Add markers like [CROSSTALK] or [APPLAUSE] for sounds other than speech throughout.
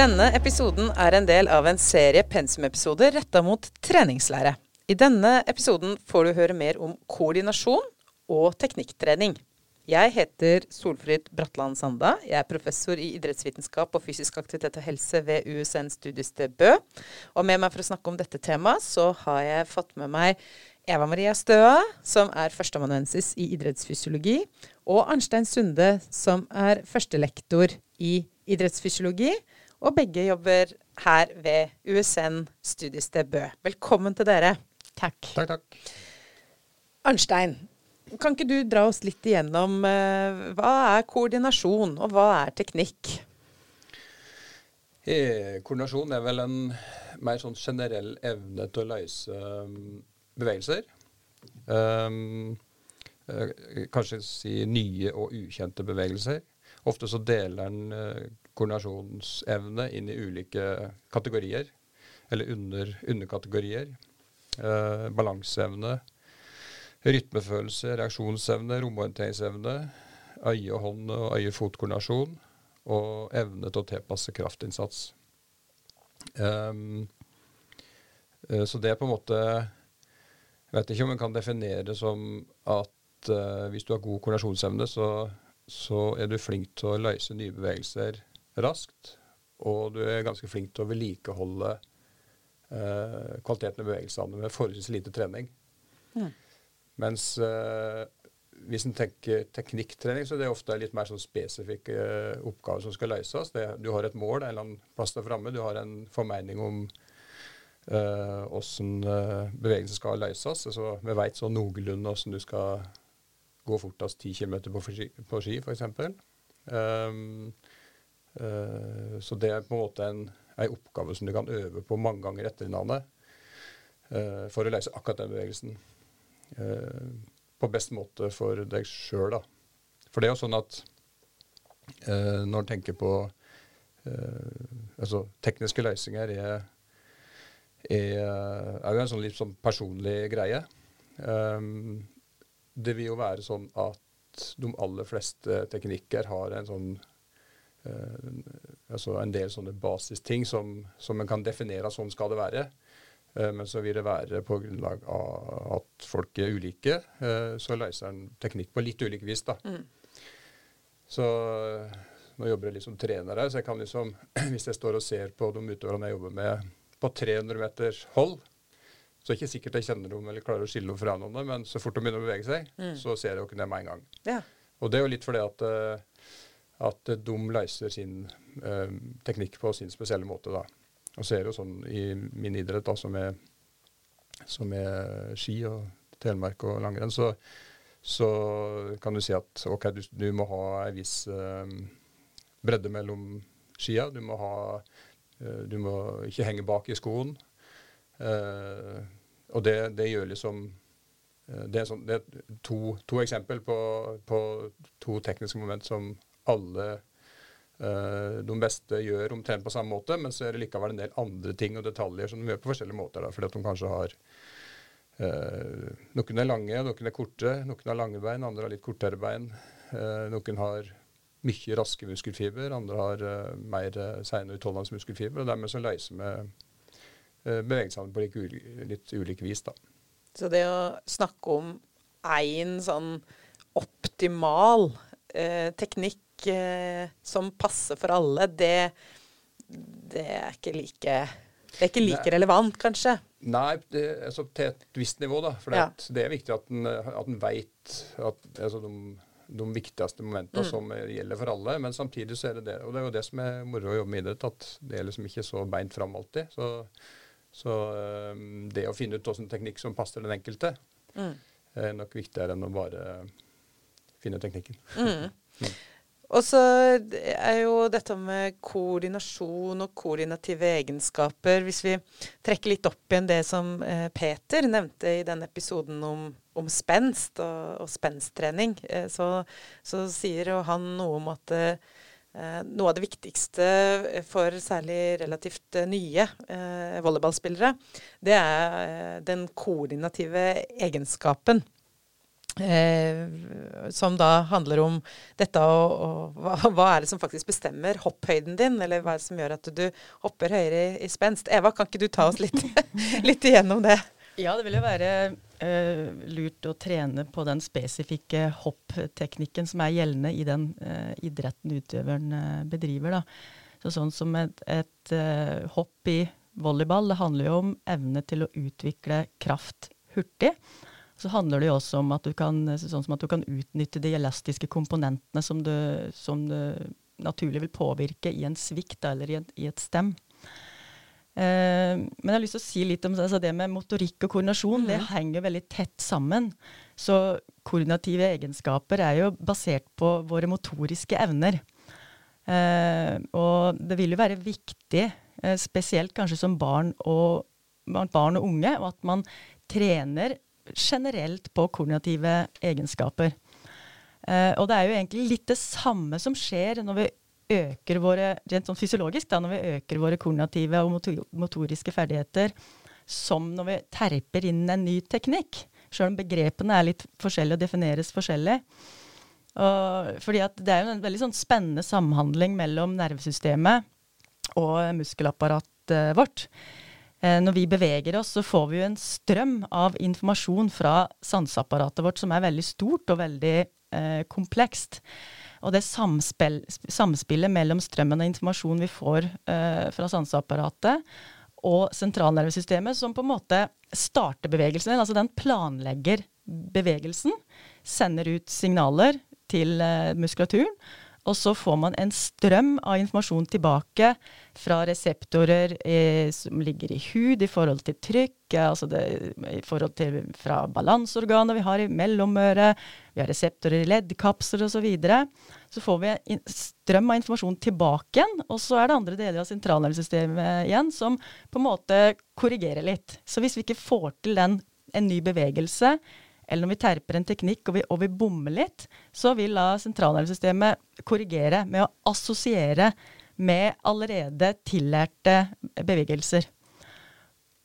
Denne episoden er en del av en serie pensumepisoder retta mot treningslære. I denne episoden får du høre mer om koordinasjon og teknikktrening. Jeg heter Solfrid Bratland Sanda. Jeg er professor i idrettsvitenskap og fysisk aktivitet og helse ved USN studiested Bø. Og med meg for å snakke om dette temaet, så har jeg fått med meg Eva Maria Støa, som er førsteamanuensis i idrettsfysiologi, og Arnstein Sunde, som er førstelektor i idrettsfysiologi. Og begge jobber her ved USN studiested Bø. Velkommen til dere. Takk. Takk, takk. Arnstein, kan ikke du dra oss litt igjennom eh, hva er koordinasjon, og hva er teknikk? Eh, koordinasjon er vel en mer sånn generell evne til å løse um, bevegelser. Um, kanskje si nye og ukjente bevegelser. Ofte så deler en koordinasjonsevne inn i ulike kategorier, eller under, underkategorier. Eh, balanseevne, rytmefølelse, reaksjonsevne, romorienteringsevne, øye- og hånd- og øye-fot-koordinasjon, og evne til å tilpasse kraftinnsats. Um, så det er på en måte Jeg vet ikke om en kan definere det som at uh, hvis du har god koordinasjonsevne, så, så, er du flink til å løse nye bevegelser raskt. Og du er ganske flink til å vedlikeholde eh, kvaliteten i bevegelsene med forholdsvis lite trening. Mm. Mens eh, hvis en tenker teknikktrening, så er det ofte litt mer sånn spesifikke eh, oppgaver som skal løses. Det, du har et mål en eller annen plass der framme. Du har en formening om åssen uh, bevegelsen skal løses. Altså, vi veit så noenlunde åssen du skal gå fortest 10 km på, på ski, f.eks. Um, så det er på en måte en, en, oppgave som du kan øve på mange ganger etter hverandre for å løse akkurat den bevegelsen. Eh, på best måte for deg sjøl. For det er jo sånn at eh, når en tenker på eh, altså tekniske løsninger, er, er, er, jo en sånn litt sånn personlig greie. Um, det vil jo være sånn at de aller fleste teknikker har en sånn altså en del sånne basisting som, som en kan definere sånn skal det være. Eh, men så vil det være på grunnlag av at folk er ulike. Eh, så løser en teknikk på litt ulik vis. da. Mm. Så nå jobber jeg litt som trener her, så jeg kan liksom, [CLEARS THROAT] hvis jeg står og ser på de utøverne jeg jobber med på 300 meters hold, så er det ikke sikkert jeg kjenner dem eller klarer å skille dem fra noen, men så fort de begynner å bevege seg, mm. så ser jeg jo ikke det med en gang. Ja. Og det er jo litt fordi at, eh, at de løser sin eh, teknikk på sin spesielle måte, da. Og så er det jo sånn i min idrett, da, som er, som er ski og telemark og langrenn, så, så, kan du si at OK, du, du må ha en viss eh, bredde mellom skia. Du må ha eh, Du må ikke henge bak i skoen. Uh, og det, det, gjør liksom Det er, sånn, det er to, to eksempel på, på, to tekniske moment som alle Uh, de beste gjør omtrent på samme måte, men så er det likevel en del andre ting og detaljer som de gjør på forskjellige måter. Da, fordi at de kanskje har uh, Noen er lange, noen er korte. Noen har lange bein, andre har litt kortere bein. Uh, noen har mye raske muskelfiber, andre har mer uh, seine utholdende muskelfiber. og Dermed så løser vi bevegelsene på litt, litt ulik vis. da. Så det å snakke om én sånn optimal teknikk eh, som passer for alle, det, det, er ikke like det er ikke like relevant, kanskje? Nei, det, altså, til et visst nivå, da. For ja. det er viktig at en, at en veit altså, de, de, viktigste momentene mm. som gjelder for alle. Men samtidig så er det det. Og det er jo det som er moro å jobbe med idrett, at det er liksom ikke så beint fram alltid. Så, så um, det å finne ut hvilken teknikk som passer den enkelte, mm. er nok viktigere enn å bare finne teknikken. Mm. [LAUGHS] Og så er jo dette med koordinasjon og koordinative egenskaper Hvis vi trekker litt opp igjen det som eh, Peter nevnte i denne episoden om, om spenst og, og spenstrening, eh, så, så, sier jo han noe om at eh, noe av det viktigste for særlig relativt nye volleyballspillere, det er den koordinative egenskapen. Eh, som da handler om dette og, og hva, hva, er det som faktisk bestemmer hopphøyden din, eller hva er det som gjør at du hopper høyere i, i spenst. Eva, kan ikke du ta oss litt, [LAUGHS] litt igjennom det? Ja, det vil jo være eh, lurt å trene på den spesifikke hoppteknikken som er gjeldende i den eh, idretten utøveren uh, bedriver. Da. Så sånn som et, et hopp i volleyball, det handler jo om evne til å utvikle kraft hurtig. Så handler det jo også om at du kan, sånn at du kan utnytte de elastiske komponentene som du, som du naturlig vil påvirke i en svikt eller i, en, i et stem. Eh, men jeg har lyst til å si litt om altså det med motorikk og koordinasjon. Mm. Det henger veldig tett sammen. Så koordinative egenskaper er jo basert på våre motoriske evner. Eh, og det vil jo være viktig, eh, spesielt kanskje som barn og, barn og unge, at man trener generelt på koordinative egenskaper. Uh, og det er jo egentlig litt det samme som skjer når vi øker våre rent sånn fysiologisk da, når vi øker våre koordinative og motoriske ferdigheter, som når vi terper inn en ny teknikk. Sjøl om begrepene er litt forskjellige og defineres forskjellig. Og, fordi det er jo en veldig sånn spennende samhandling mellom nervesystemet og muskelapparatet vårt. Eh, når vi beveger oss, så får vi jo en strøm av informasjon fra sanseapparatet vårt som er veldig stort og veldig eh, komplekst. Og det samspill, samspillet mellom strømmen av informasjon vi får eh, fra sanseapparatet og sentralnervesystemet, som på en måte starter bevegelsen. Altså den planlegger bevegelsen, sender ut signaler til eh, muskulaturen, og så får man en strøm av informasjon tilbake fra reseptorer eh, som ligger i hud i forhold til trykk, altså det, i forhold til fra balanseorganet vi har i mellomøret, vi har reseptorer i leddkapsler osv. Så, videre. så får vi en strøm av informasjon tilbake igjen, og så er det andre deler av sentralnervesystemet igjen som på en måte korrigerer litt. Så hvis vi ikke får til den, en ny bevegelse, eller når vi terper en teknikk og vi, og vi bommer litt, så vil da sentralnervesystemet korrigere med å assosiere med allerede tillærte bevegelser.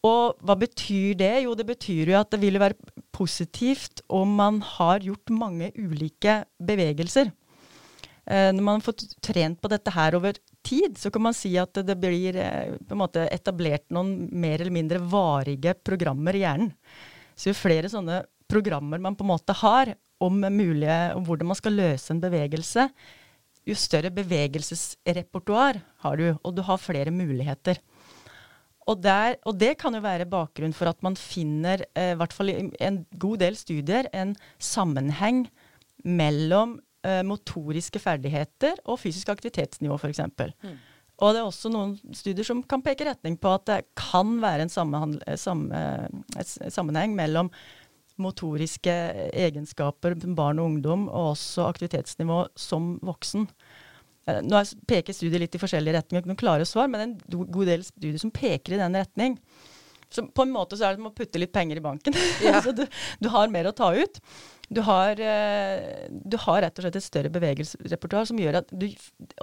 Og hva betyr det? Jo, det betyr jo at det vil være positivt om man har gjort mange ulike bevegelser. Eh, når man har fått trent på dette her over tid, så kan man si at det blir eh, måte etablert noen mer eller mindre varige programmer i hjernen. Så jo flere sånne programmer man på en måte har om, mulige, om hvordan man skal løse en bevegelse, jo større bevegelsesrepertoar har du, og du har flere muligheter. Og, der, og, det kan jo være bakgrunn for at man finner, eh, i hvert fall i en god del studier, en sammenheng mellom eh, motoriske ferdigheter og fysisk aktivitetsnivå, f.eks. Mm. Og det er også noen studier som kan peke retning på at det kan være en sammenheng mellom motoriske egenskaper barn og ungdom, og også aktivitetsnivå som voksen. Eh, nå peker studier litt i forskjellige retninger, ikke noen klare svar, men en god del studier som peker i den retning. Så på en måte så er det som å putte litt penger i banken. [LAUGHS] Ja. altså du, du, har mer å ta ut. Du har, eh, du har, rett og slett et større bevegelsesrepertoar som gjør at du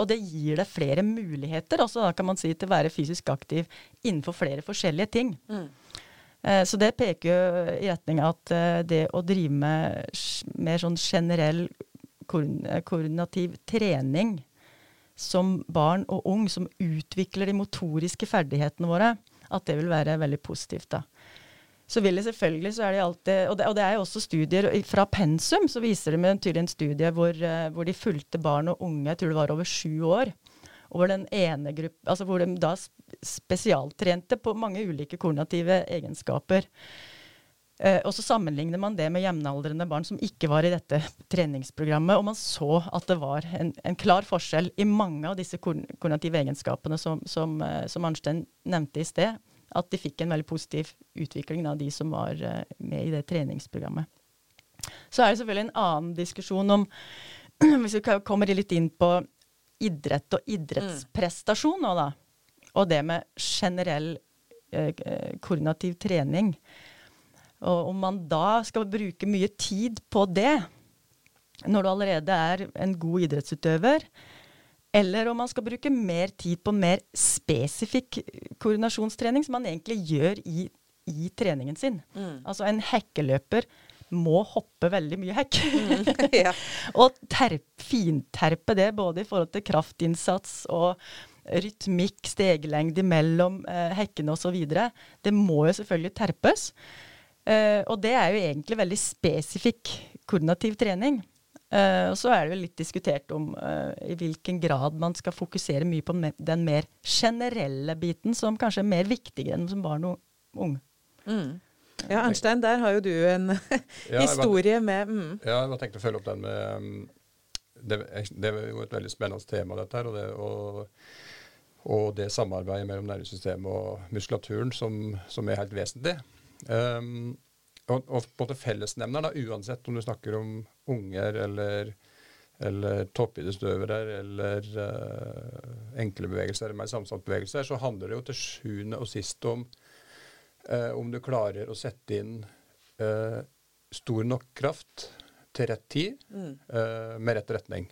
Og det gir deg flere muligheter også, da kan man si, til å være fysisk aktiv innenfor flere forskjellige ting. Mm. Eh, så det peker jo i retning av at eh, det å drive med mer sånn generell koordinativ trening som barn og ung, som utvikler de motoriske ferdighetene våre, at det vil være veldig positivt. da. Så vil det selvfølgelig, så er det alltid, og det, og det er jo også studier fra pensum, så viser det med en tydelig en studie hvor, eh, hvor de fulgte barn og unge, jeg tror det var over sju år, hvor den ene gruppen, altså hvor de da spesialtrente på mange ulike koordinative egenskaper. Eh, og så sammenligner man det med jevnaldrende barn som ikke var i dette treningsprogrammet, og man så at det var en, en klar forskjell i mange av disse koordinative egenskapene som, som, eh, som Arnstein nevnte i sted. At de fikk en veldig positiv utvikling av de som var eh, med i det treningsprogrammet. Så er det selvfølgelig en annen diskusjon om [CLEARS THROAT] Hvis vi kommer litt inn på idrett og idrettsprestasjon nå, da. Og det med generell eh, eh, koordinativ trening. Og om man da skal bruke mye tid på det, når du allerede er en god idrettsutøver, eller om man skal bruke mer tid på mer spesifikk koordinasjonstrening, som man egentlig gjør i, i treningen sin. Mm. Altså en hekkeløper må hoppe veldig mye hekk. Mm. [LAUGHS] ja. [LAUGHS] og terp, finterpe det, både i forhold til kraftinnsats og rytmikk, steglengde mellom eh, hekkene osv. Det må jo selvfølgelig terpes. Eh, og det er jo egentlig veldig spesifikk koordinativ trening. Uh, og så er det jo litt diskutert om uh, i hvilken grad man skal fokusere mye på den mer generelle biten, som kanskje er mer viktigere enn som barn og ung. Mm. Ja, Arnstein, der har jo du en [LAUGHS] historie ja, med mm. Ja, jeg tenkte å følge opp den med um, det, det, er jo et veldig spennende tema, dette her. Og det, og, og det samarbeidet mellom nervesystemet og muskulaturen som, som er helt vesentlig. Um, og, og på en fellesnevneren, uansett om du snakker om unger eller, eller toppidrettsutøvere eller uh, enkle bevegelser eller mer sammensatte bevegelser, så handler det jo til sjuende og sist om uh, om du klarer å sette inn eh, stor nok kraft til rett tid mm. med rett retning.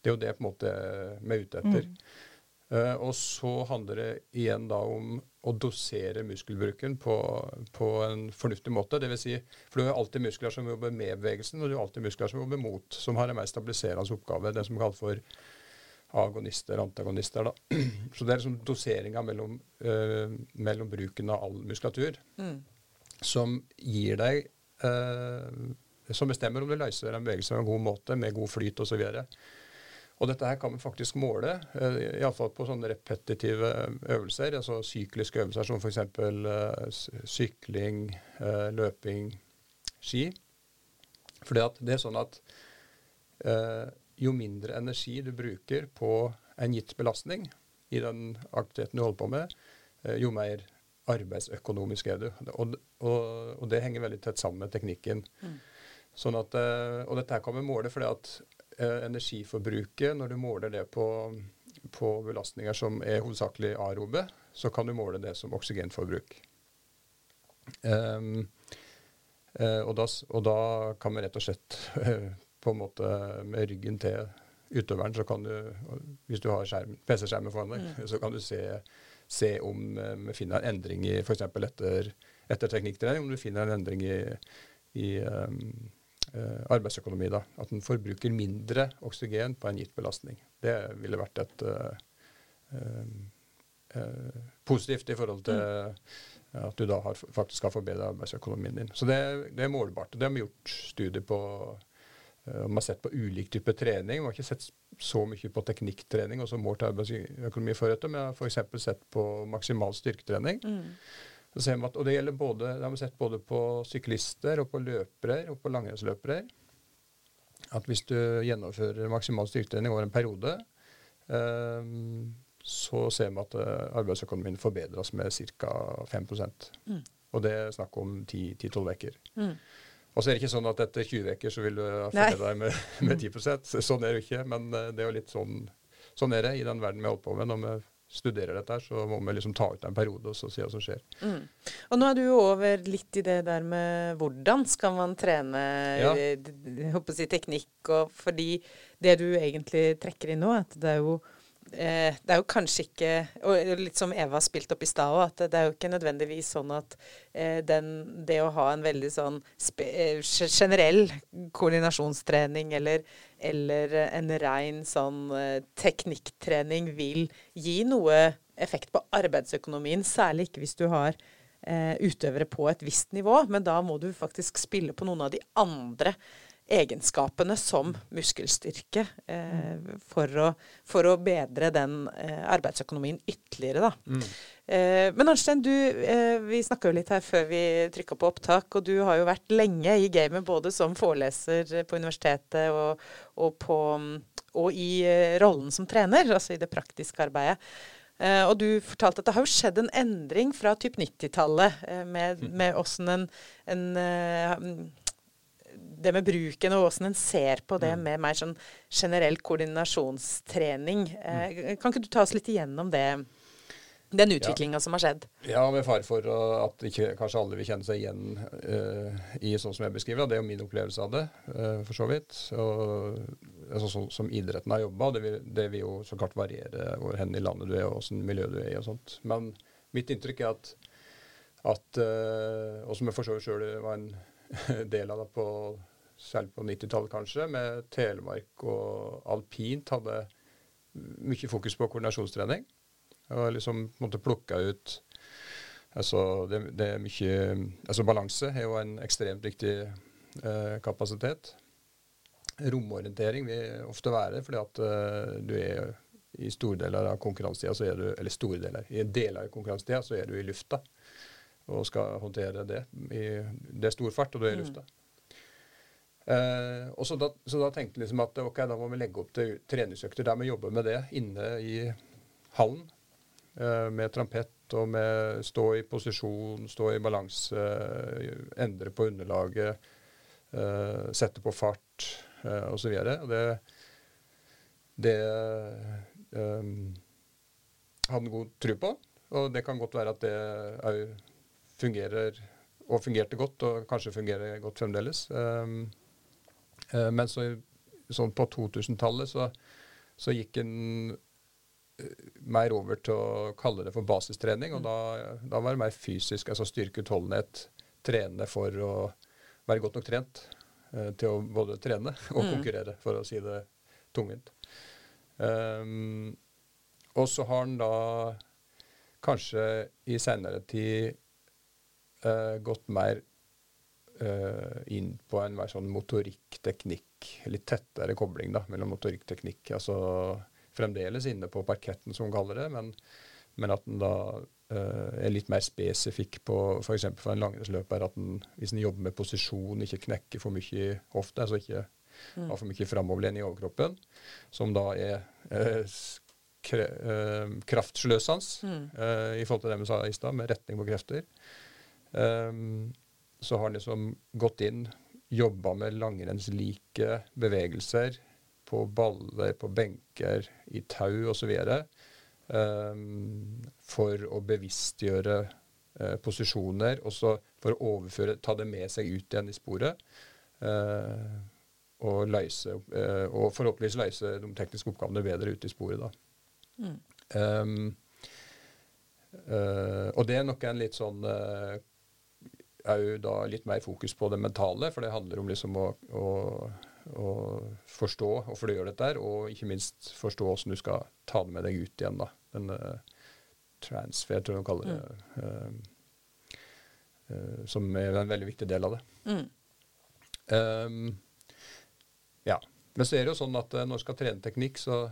Det er jo det på en måte vi er ute etter. Mm. Uh, og så handler det igjen da om å dosere muskelbruken på, på en fornuftig måte. Det vil si, for du har alltid muskler som jobber med bevegelsen, og du har alltid muskler som jobber mot, som har en mer stabiliserende oppgave. Det som kalles for agonister, antagonister. Da. [CLEARS THROAT] Så det er liksom doseringa mellom, uh, mellom, bruken av all muskulatur mm. som gir deg uh, Som bestemmer om du løser en bevegelse på en god måte, med god flyt osv. Og, og dette her kan vi faktisk måle, uh, iallfall på sånne repetitive øvelser, altså sykliske øvelser som f.eks. Uh, sykling, uh, løping, ski. Fordi at det er sånn at jo mindre energi du bruker på en gitt belastning i den aktiviteten du holder på med, jo mer arbeidsøkonomisk er du. Og, og, og, det henger veldig tett sammen med teknikken. Mm. Sånn at, og dette her kan vi måle fordi at eh, energiforbruket, når du måler det på, på, belastninger som er hovedsakelig arobe, så kan du måle det som oksygenforbruk. Um, eh, og, da, og, da, kan vi rett og slett [LAUGHS] på en måte med ryggen til utøveren, så kan du, hvis du har PC-skjermen foran deg, mm. så kan du se, se om eh, vi finner en endring i f.eks. Etter, etter teknikktrening, om du finner en endring i, i um, arbeidsøkonomi. da, At en forbruker mindre oksygen på en gitt belastning. Det ville vært et uh, uh, positivt i forhold til mm. at du da har, faktisk har forbedret arbeidsøkonomien din. Så det, det, er målbart. Det har vi gjort studier på. Uh, vi har sett på ulik type trening. Man har ikke sett så mye på teknikktrening og så målt arbeidsøkonomi for dette. jeg har f.eks. sett på maksimal styrketrening. Mm. At, og det gjelder både, det har vi sett både på syklister og på løpere og på langrennsløpere. At hvis du gjennomfører maksimal styrketrening over en periode, um, så ser vi at uh, arbeidsøkonomien forbedres med ca. 5 mm. Og det er snakk om 10-12 uker. Mm. Og så er det ikke sånn at etter 20 uker så vil du forbedre deg med, [LAUGHS] med 10 Sånn er det jo ikke. Men uh, det er jo litt sånn, sånn er det i den verden vi holder på med når vi studerer dette, så må vi liksom ta ut en periode og så se hva som skjer. Mm. Og nå er du jo over litt i det der med hvordan skal man trene ja. jeg håper å si teknikk, og fordi det du egentlig trekker inn nå, at det er jo eh, det er jo kanskje ikke Og litt som Eva har spilt opp i stad at det er jo ikke nødvendigvis sånn at eh, den, det å ha en veldig sånn eh, generell koordinasjonstrening eller, eller en rein sånn eh, teknikktrening vil gi noe effekt på arbeidsøkonomien, særlig ikke hvis du har eh, utøvere på et visst nivå. Men da må du faktisk spille på noen av de andre egenskapene som muskelstyrke eh, for, å, for, å, bedre den eh, arbeidsøkonomien ytterligere. Da. Mm. Eh, men Arnstein, du, eh, vi snakka jo litt her før vi trykka på opptak, og du har jo vært lenge i gamet både som foreleser på universitetet og, og, på, og i eh, rollen som trener, altså i det praktiske arbeidet. Uh, og du fortalte at det har jo skjedd en endring fra typ 90-tallet, uh, med, mm. med åssen en, en uh, det med bruken og åssen en ser på det mm. med mer sånn generell koordinasjonstrening. Eh, mm. kan ikke du ta oss litt igjennom det? Den utviklinga ja. som har skjedd? Ja, med fare for at ikke, kanskje alle vil kjenne seg igjen uh, i sånn som jeg beskriver. Det er jo min opplevelse av det, uh, for så vidt. Og, altså, sånn som idretten har jobba. Det, vil, det vil jo så klart variere hvor hen i landet du er og åssen miljø du er i og sånt. Men mitt inntrykk er at at uh, Og som jeg for så vidt sjøl var en [LAUGHS] del av det på særlig på 90-tallet kanskje, med Telemark og alpint hadde mye fokus på koordinasjonstrening. Og liksom måtte plukke ut Altså, det, det er mye Altså, balanse er jo en ekstremt viktig eh, kapasitet. Romorientering vil ofte være fordi at eh, du er i store deler av konkurransetida så er du Eller store deler. I deler av konkurransetida så er du i lufta og skal håndtere det. I, det er stor fart, og du er i lufta. Mm. Eh, og så da, så da tenkte jeg liksom at ok, da må vi legge opp til treningsøkter der vi jobber med det inne i hallen. Eh, med trampett og med stå i posisjon, stå i balanse, eh, endre på underlaget, eh, sette på fart eh, osv. Det, det eh, hadde han god tro på. Og det kan godt være at det òg fungerer og fungerte godt, og kanskje fungerer godt fremdeles. Um, Eh, men så, sånn på 2000-tallet så, så, gikk en eh, mer over til å kalle det for basistrening. Og mm. da, da var det mer fysisk, altså styrke, utholdenhet, trene for å være godt nok trent eh, til å både trene [LAUGHS] og mm. konkurrere, for å si det tungvint. Um, og så har han da kanskje i seinere tid uh, gått mer uh, inn på en mer sånn motorikkteknikk, litt tettere kobling da, mellom motorikkteknikk. Altså fremdeles inne på parketten, som hun kaller det, men, men at den da uh, er litt mer spesifikk på f.eks. for, for en langrennsløper, at den, hvis en jobber med posisjon, ikke knekker for mye ofte, altså ikke mm. har for mye framoverlent i overkroppen, som da er uh, kraftsløsende mm. i forhold til det vi sa i stad, med retning på krefter. Um, så har han liksom gått inn, jobba med langrennslike bevegelser på baller, på benker, i tau osv. Um, ehm, for å bevisstgjøre uh, posisjoner, og så for å overføre, ta det med seg ut igjen i sporet. Uh, og, løse, uh, og forhåpentligvis løse de tekniske oppgavene bedre ute i sporet. da. Mm. Um, og det er nok en litt sånn òg da litt mer fokus på det mentale, for det handler om liksom å, å, å forstå hvorfor du gjør dette, og ikke minst forstå hvordan du skal ta det med deg ut igjen. da. Den uh, transfer, tror jeg de kaller det. Uh, uh, som er en veldig viktig del av det. Mm. Um, ja. Men så er det jo sånn at når du skal trene teknikk, så,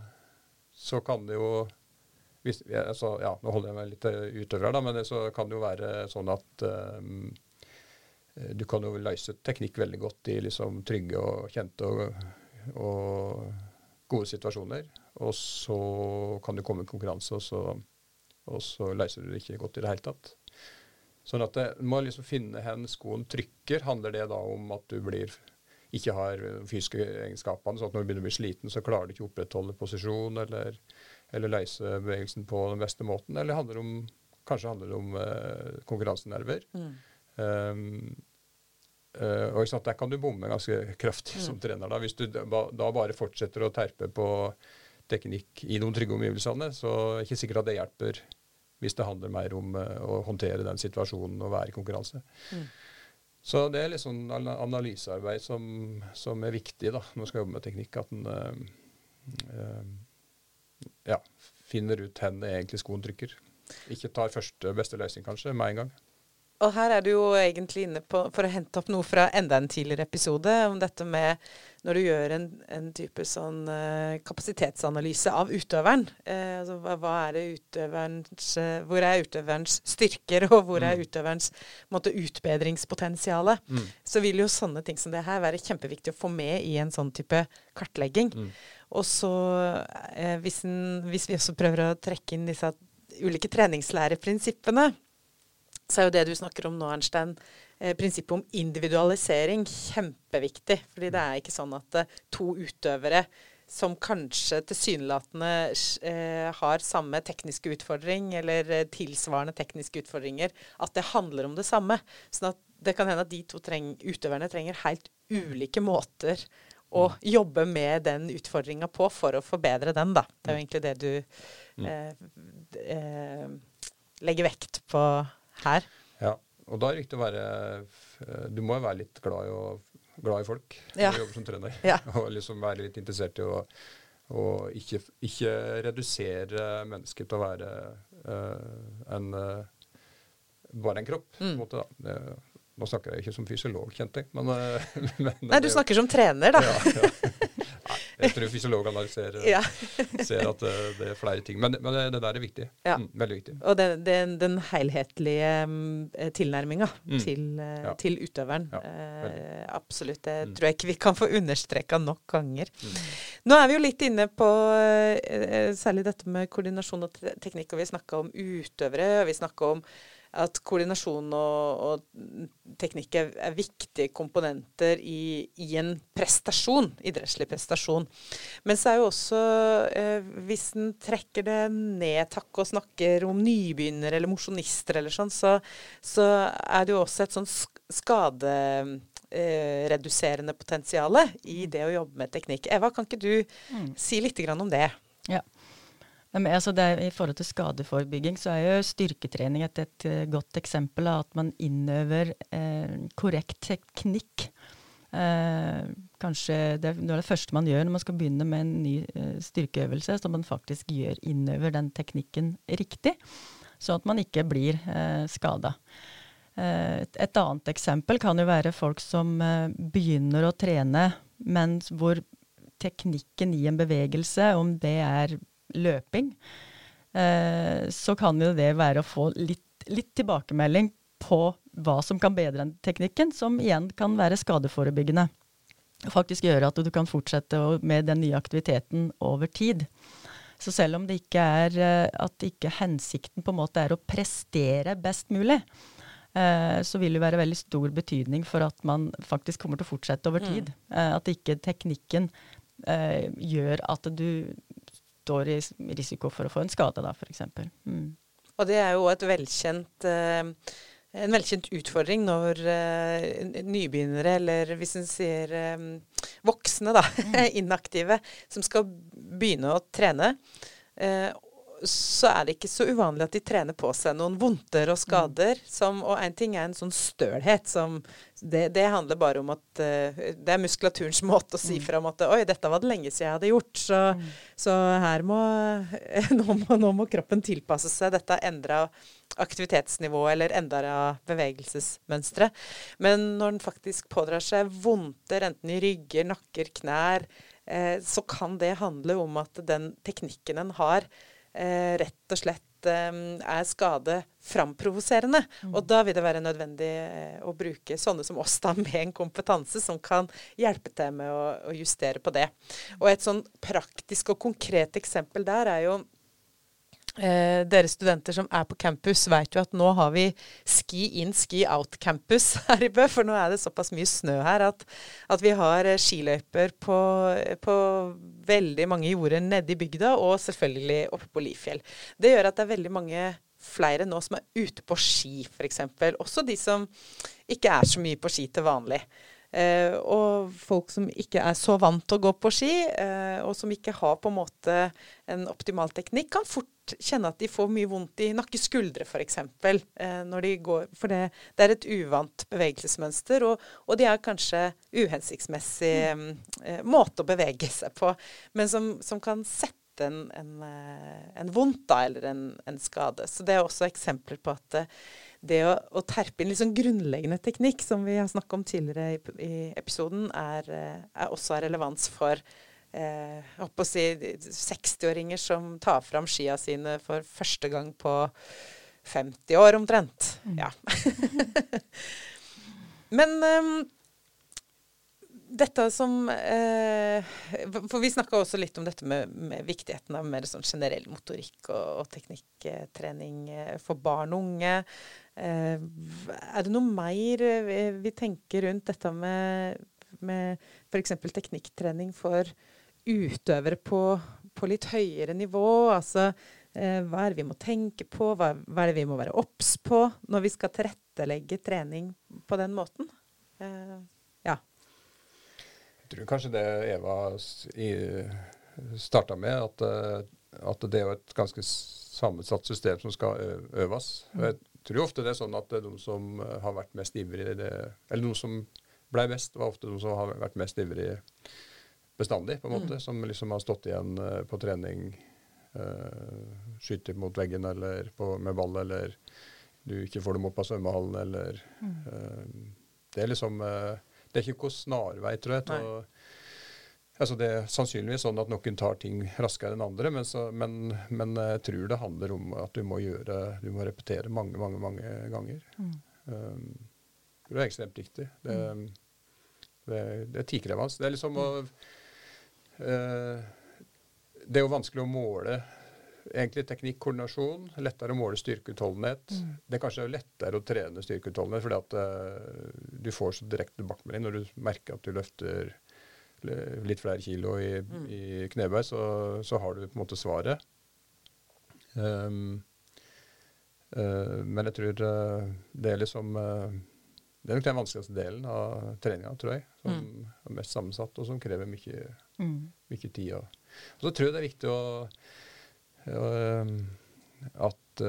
så kan det jo hvis, altså, ja, Nå holder jeg meg litt utover her, da, men det, så kan det jo være sånn at um, du kan jo løse teknikk veldig godt i liksom trygge og kjente og, og, gode situasjoner. Og så kan du komme i konkurranse, og så, og så løser du det ikke godt i det hele tatt. Sånn at det, du må liksom finne hen skoen trykker. Handler det da om at du blir, ikke har fysiske egenskapene, sånn at når du begynner å bli sliten, så klarer du ikke å opprettholde posisjon eller, eller løse bevegelsen på den beste måten? Eller handler om, kanskje handler det om eh, konkurransenerver? Mm. Um, uh, og Der kan du bomme ganske kraftig som mm. trener. da, Hvis du da, bare fortsetter å terpe på teknikk i noen trygge omgivelsene, så er det ikke sikkert at det hjelper hvis det handler mer om uh, å håndtere den situasjonen og være i konkurranse. Mm. Så det er litt sånn analysearbeid som, som, er viktig da, når man skal jobbe med teknikk. At en uh, ja, finner ut hvor egentlig skoen trykker. Ikke tar første beste løsning, kanskje, med en gang. Og her er du jo egentlig inne på, for å hente opp noe fra enda en tidligere episode, om dette med når du gjør en, en type sånn uh, kapasitetsanalyse av utøveren. Uh, altså hva, hva, er det utøverens uh, Hvor er utøverens styrker, og hvor er mm. utøverens måte, utbedringspotensiale? Mm. Så vil jo sånne ting som det her være kjempeviktig å få med i en sånn type kartlegging. Mm. Og så, hvis, en, hvis vi også prøver å trekke inn disse ulike treningslæreprinsippene, så er jo det du snakker om nå, Ernstein, eh, prinsippet om individualisering kjempeviktig. Fordi det er ikke sånn at eh, to utøvere som kanskje tilsynelatende eh, har samme tekniske utfordring eller tilsvarende tekniske utfordringer, at det handler om det samme. Sånn at det kan hende at de to treng, utøverne trenger helt ulike måter å jobbe med den utfordringa på for å forbedre den, da. Det er jo egentlig det du mm. eh, legger vekt på her. Ja. og da er det viktig å være eh, Du må jo være litt glad i, å, glad i folk Ja. når du jobber som trener. Ja. [LAUGHS] Og liksom være litt interessert i å, og ikke, ikke redusere mennesket til å være uh, en uh, bare en kropp. på en Mm. måte. Det, nå snakker jeg ikke som fysiolog, kjente jeg. Men, uh, [LAUGHS] men Nei, du det- snakker som trener, da. Ja, ja. Jeg tror fysiologene ser, Ja. [LAUGHS] ser at eh, det er flere ting. Men, men det, der er viktig. Ja. Mm, veldig viktig. Og den, den, den helhetlige mm, tilnærminga Mm. til, eh, Ja. til utøveren. Eh, absolutt. Det Mm. tror jeg ikke vi kan få understreka nok ganger. Mm. Nå er vi jo litt inne på eh, særlig dette med koordinasjon og teknikk, og vi snakka om utøvere. og vi snakka om at koordinasjon og, og teknikk er, er viktige komponenter i, i en prestasjon, idrettslig prestasjon. Men så er jo også, eh, hvis en trekker det ned takk og snakker om nybegynnere eller mosjonister eller sånn, så, så er det jo også et sånn skadereduserende potensial i det å jobbe med teknikk. Eva, kan ikke du Mm. si litt grann om det? Ja. Altså er, I forhold til skadeforebygging så er jo styrketrening et, et eh, godt eksempel av at man innøver eh, korrekt teknikk. Eh, kanskje det er det første man gjør når man skal begynne med en ny eh, styrkeøvelse, så man faktisk gjør innøver den teknikken riktig, så at man ikke blir eh, skada. Eh, et, et annet eksempel kan jo være folk som eh, begynner å trene, men hvor teknikken i en bevegelse, om det er løping, eh, så kan jo det være å få litt, litt tilbakemelding på hva som kan bedre den teknikken, som igjen kan være skadeforebyggende. Faktisk gjøre at du kan fortsette med den nye aktiviteten over tid. Så selv om det ikke er eh, at ikke hensikten på en måte er å prestere best mulig, eh, så vil det være veldig stor betydning for at man faktisk kommer til å fortsette over tid. Mm. at ikke teknikken gjør at du står i risiko for å få en skade, da, f.eks. Mm. Og det er jo et velkjent eh, en velkjent utfordring når uh, nybegynnere, eller hvis en sier um, voksne, da, [LAUGHS] inaktive, som skal begynne å trene, eh, så er det ikke så uvanlig at de trener på seg noen vondter og skader. Som, og en ting er en sånn stølhet som Det, det handler bare om at eh, Det er muskulaturens måte å si fra om at Oi, dette var det lenge siden jeg hadde gjort. Så, så her må [LAUGHS] nå, må nå må kroppen tilpasse seg dette endra aktivitetsnivået eller endra bevegelsesmønstre. Men når den faktisk pådrar seg vondter, enten i rygger, nakker, knær, eh, så kan det handle om at den teknikken en har, rett og slett eh, er skadeframprovoserende. Og da vil det være nødvendig eh, å bruke sånne som oss da, med en kompetanse som kan hjelpe til med å, å justere på det. Og et sånn praktisk og konkret eksempel der er jo Eh, dere studenter som er på campus, vet jo at nå har vi ski in, ski out campus [LAUGHS] her i Bø. For nå er det såpass mye snø her at, at vi har eh, skiløyper på, på veldig mange jorder nede i bygda, og selvfølgelig oppe på Lifjell. Det gjør at det er veldig mange flere nå som er ute på ski, f.eks. Også de som ikke er så mye på ski til vanlig. Eh, og folk som ikke er så vant til å gå på ski, eh, og som ikke har på en måte en optimal teknikk, kan fort kjenne at de får mye vondt i nakke-skuldre f.eks. Eh, når de går. For det, det er et uvant bevegelsesmønster, og, og det er kanskje uhensiktsmessig eh, måte å bevege seg på, men som, som kan sette en, en, eh, en vondt da, eller en, en skade. Så det er også eksempler på at eh, det å, å terpe inn litt sånn grunnleggende teknikk, som vi har snakket om tidligere i, i episoden, er, eh, er også av relevans for eh, å si 60-åringer som tar fram skia sine for første gang på 50 år omtrent. Ja. [LAUGHS] Men ehm, dette som eh, For vi snakka også litt om dette med, med viktigheten av mer sånn generell motorikk og, og teknikktrening eh, for barn og unge. Eh, er det noe mer eh, vi, tenker rundt dette med, med f.eks. teknikktrening for utøvere på, på litt høyere nivå? Altså eh, hva er det vi må tenke på, hva, hva er det vi må være obs på når vi skal tilrettelegge trening på den måten? Eh. Jeg tror kanskje det Eva starta med, at, eh, at det er et ganske sammensatt system som skal øves. Jeg tror ofte det er sånn at er de som eh, har vært mest ivrig Eller de som ble best, var ofte de som har vært mest ivrig bestandig, på en måte. Mm. Som liksom har stått igjen uh, på trening, uh, skyter mot veggen eller på, med ball, eller du ikke får dem opp av svømmehallen, eller mm. uh, Det er liksom Det er ikke noen snarvei, tror jeg, til å Altså det er sannsynligvis sånn at noen tar ting raskere enn andre, men, så, men, men, jeg tror det handler om at du må gjøre, du må repetere mange, mange mange ganger. Mm. Um, det er ekstremt viktig. Det, mm. det, det er tidkrevende. Det er liksom å uh, Det er jo vanskelig å måle egentlig teknikk, koordinasjon. Lettere å måle styrkeutholdenhet. Mm. Det er kanskje lettere å trene styrkeutholdenhet fordi at uh, du får så direkte tilbakemelding når du merker at du løfter litt flere kilo i, mm. i knebøy, så, så, har du på en måte svaret. Um, uh, men jeg tror uh, det er liksom Det er nok den vanskeligste delen av treninga, tror jeg. Som mm. er mest sammensatt, og som krever mye, mm. mye tid. Og, og, så tror jeg det er viktig å, at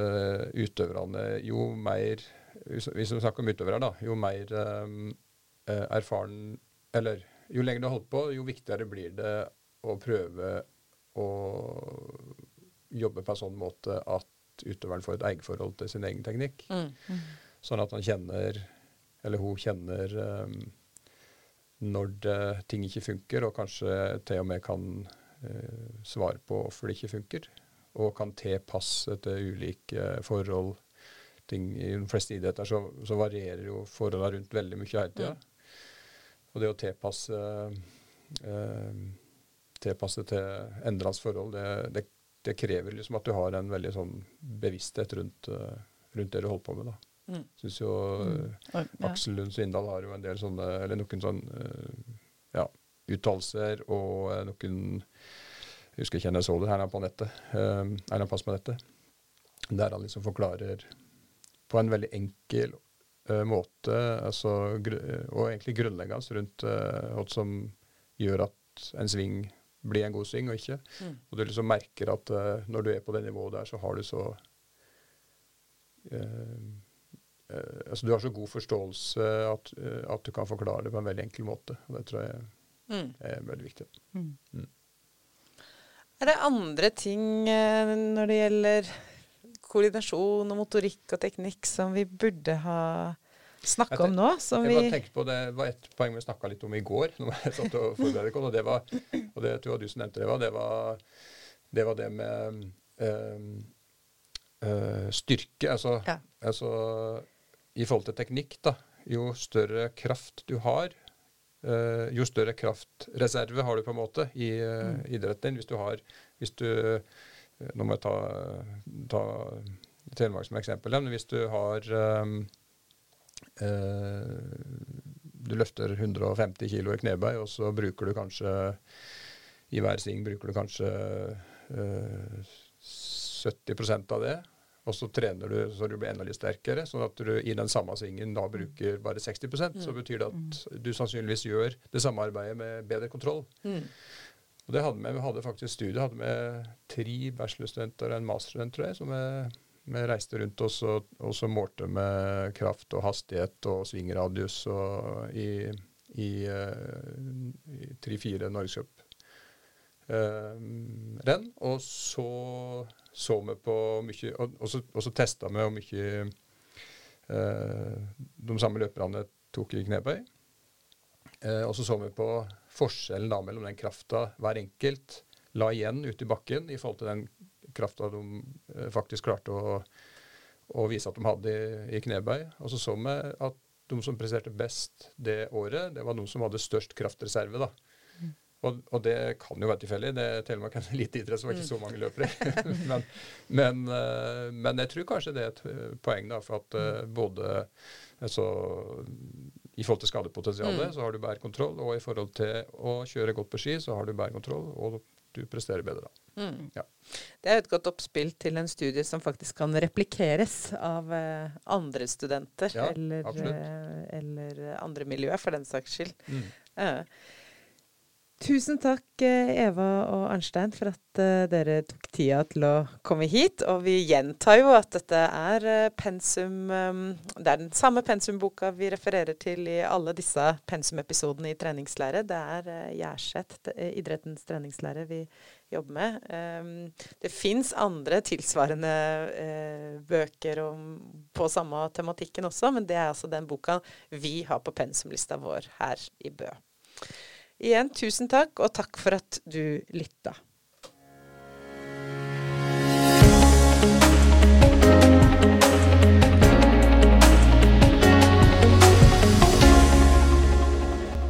utøverne jo mer Hvis vi snakker om utøvere, da, jo mer erfaren Eller jo lenger du har holdt på, jo viktigere blir det å prøve å jobbe på en sånn måte at utøveren får et eierforhold til sin egen teknikk. Mm. Mm. Sånn at han kjenner, eller hun kjenner um, når det, ting ikke funker, og kanskje til og med kan uh, svare på hvorfor det ikke funker. Og kan tilpasse til ulike forhold. Ting, I de fleste idretter så, så varierer jo forholdene rundt veldig mye hele tida. Mm. Og det å tilpasse, eh, tilpasse til endrende forhold, det, det, det, krever liksom at du har en veldig sånn bevissthet rundt, uh, rundt det du holder på med. da. Mm. Synes jo mm. ja. Aksel Lund Svindal har jo en del sånne, eller noen sånne uh, ja, uttalelser og uh, noen Jeg husker ikke jeg så det her på nettet, uh, eller pass på nettet, der han liksom forklarer på en veldig enkel uh, måte, altså, og egentlig grunnleggende rundt uh, hva som gjør at en sving blir en god sving og ikke. Mm. Og du liksom merker at uh, når du er på det nivået der, så har du så altså Du har så god forståelse at, at, du kan forklare det på en veldig enkel måte. og Det tror jeg mm. er veldig viktig. Mm. Er det andre ting når det gjelder koordinasjon og motorikk og teknikk som vi burde ha snakka om nå? jeg bare tenkte på Det var et poeng vi snakka litt om i går. [LAUGHS] når jeg satt og og det var, og det tror jeg du som nevnte det var, det var det, var det med øh, øh, styrke. Altså, ja. altså, i forhold til teknikk, da. Jo større kraft du har, jo større kraftreserve har du på en måte i mm. idretten. Hvis du har hvis du nå må jeg ta, ta Telemark som eksempel. Men hvis du har um, Du løfter 150 kg i knebøy, og så bruker du kanskje I hver sving bruker du kanskje eh, 70% av det. Og så trener du så du blir enda litt sterkere, sånn at du i den samme svingen da bruker bare 60% Så mm. betyr det at mm. du sannsynligvis gjør det samme arbeidet med bedre kontroll. Mm. Og det hadde med, Vi hadde faktisk studiet hadde med tre bachelorstudenter og en masterstudent, tror jeg, som vi, vi reiste rundt oss og, og så målte med kraft og hastighet og svingradius og i, i, uh, i tre-fire norgescup. Uh, renn, og så så vi på mye Og, så, og testa vi hvor mye eh, de samme løperne tok i knebøy. Eh, og så så vi på forskjellen da mellom den krafta hver enkelt la igjen ute i bakken i forhold til den krafta de eh, faktisk klarte å, å, vise at de hadde i, i knebøy. Og så så vi at de som presterte best det året, det var de som hadde størst kraftreserve. da. Mm. Og, og, det kan jo være tilfeldig. Det er Telemark en [LAUGHS] eliteidrett som var ikke så mange løpere. [LAUGHS] [LAUGHS] men, men, uh, men, jeg tror kanskje det er et uh, poeng, da, for at uh, både altså, i forhold til skadepotensialet, mm. så har du bedre kontroll. Og i forhold til å kjøre godt på ski, så har du bedre kontroll, og du presterer bedre da. Mm. Ja. Det er et godt oppspill til en studie som faktisk kan replikeres av uh, andre studenter. Ja, eller, uh, eller, andre miljøer, for den saks skyld. Mm. Uh, Tusen takk, eh, Eva og Arnstein, for at uh, dere tok tida til å komme hit. Og vi gjentar jo at dette er uh, pensum um, Det er den samme pensumboka vi refererer til i alle disse pensumepisodene i treningslære. Det er Gjerseth, idrettens treningslære, vi jobber med. Um, det fins andre tilsvarende bøker på samme tematikken også, men det er altså den boka vi har på pensumlista vår her i Bø. Igjen tusen takk, og takk for at du lytta.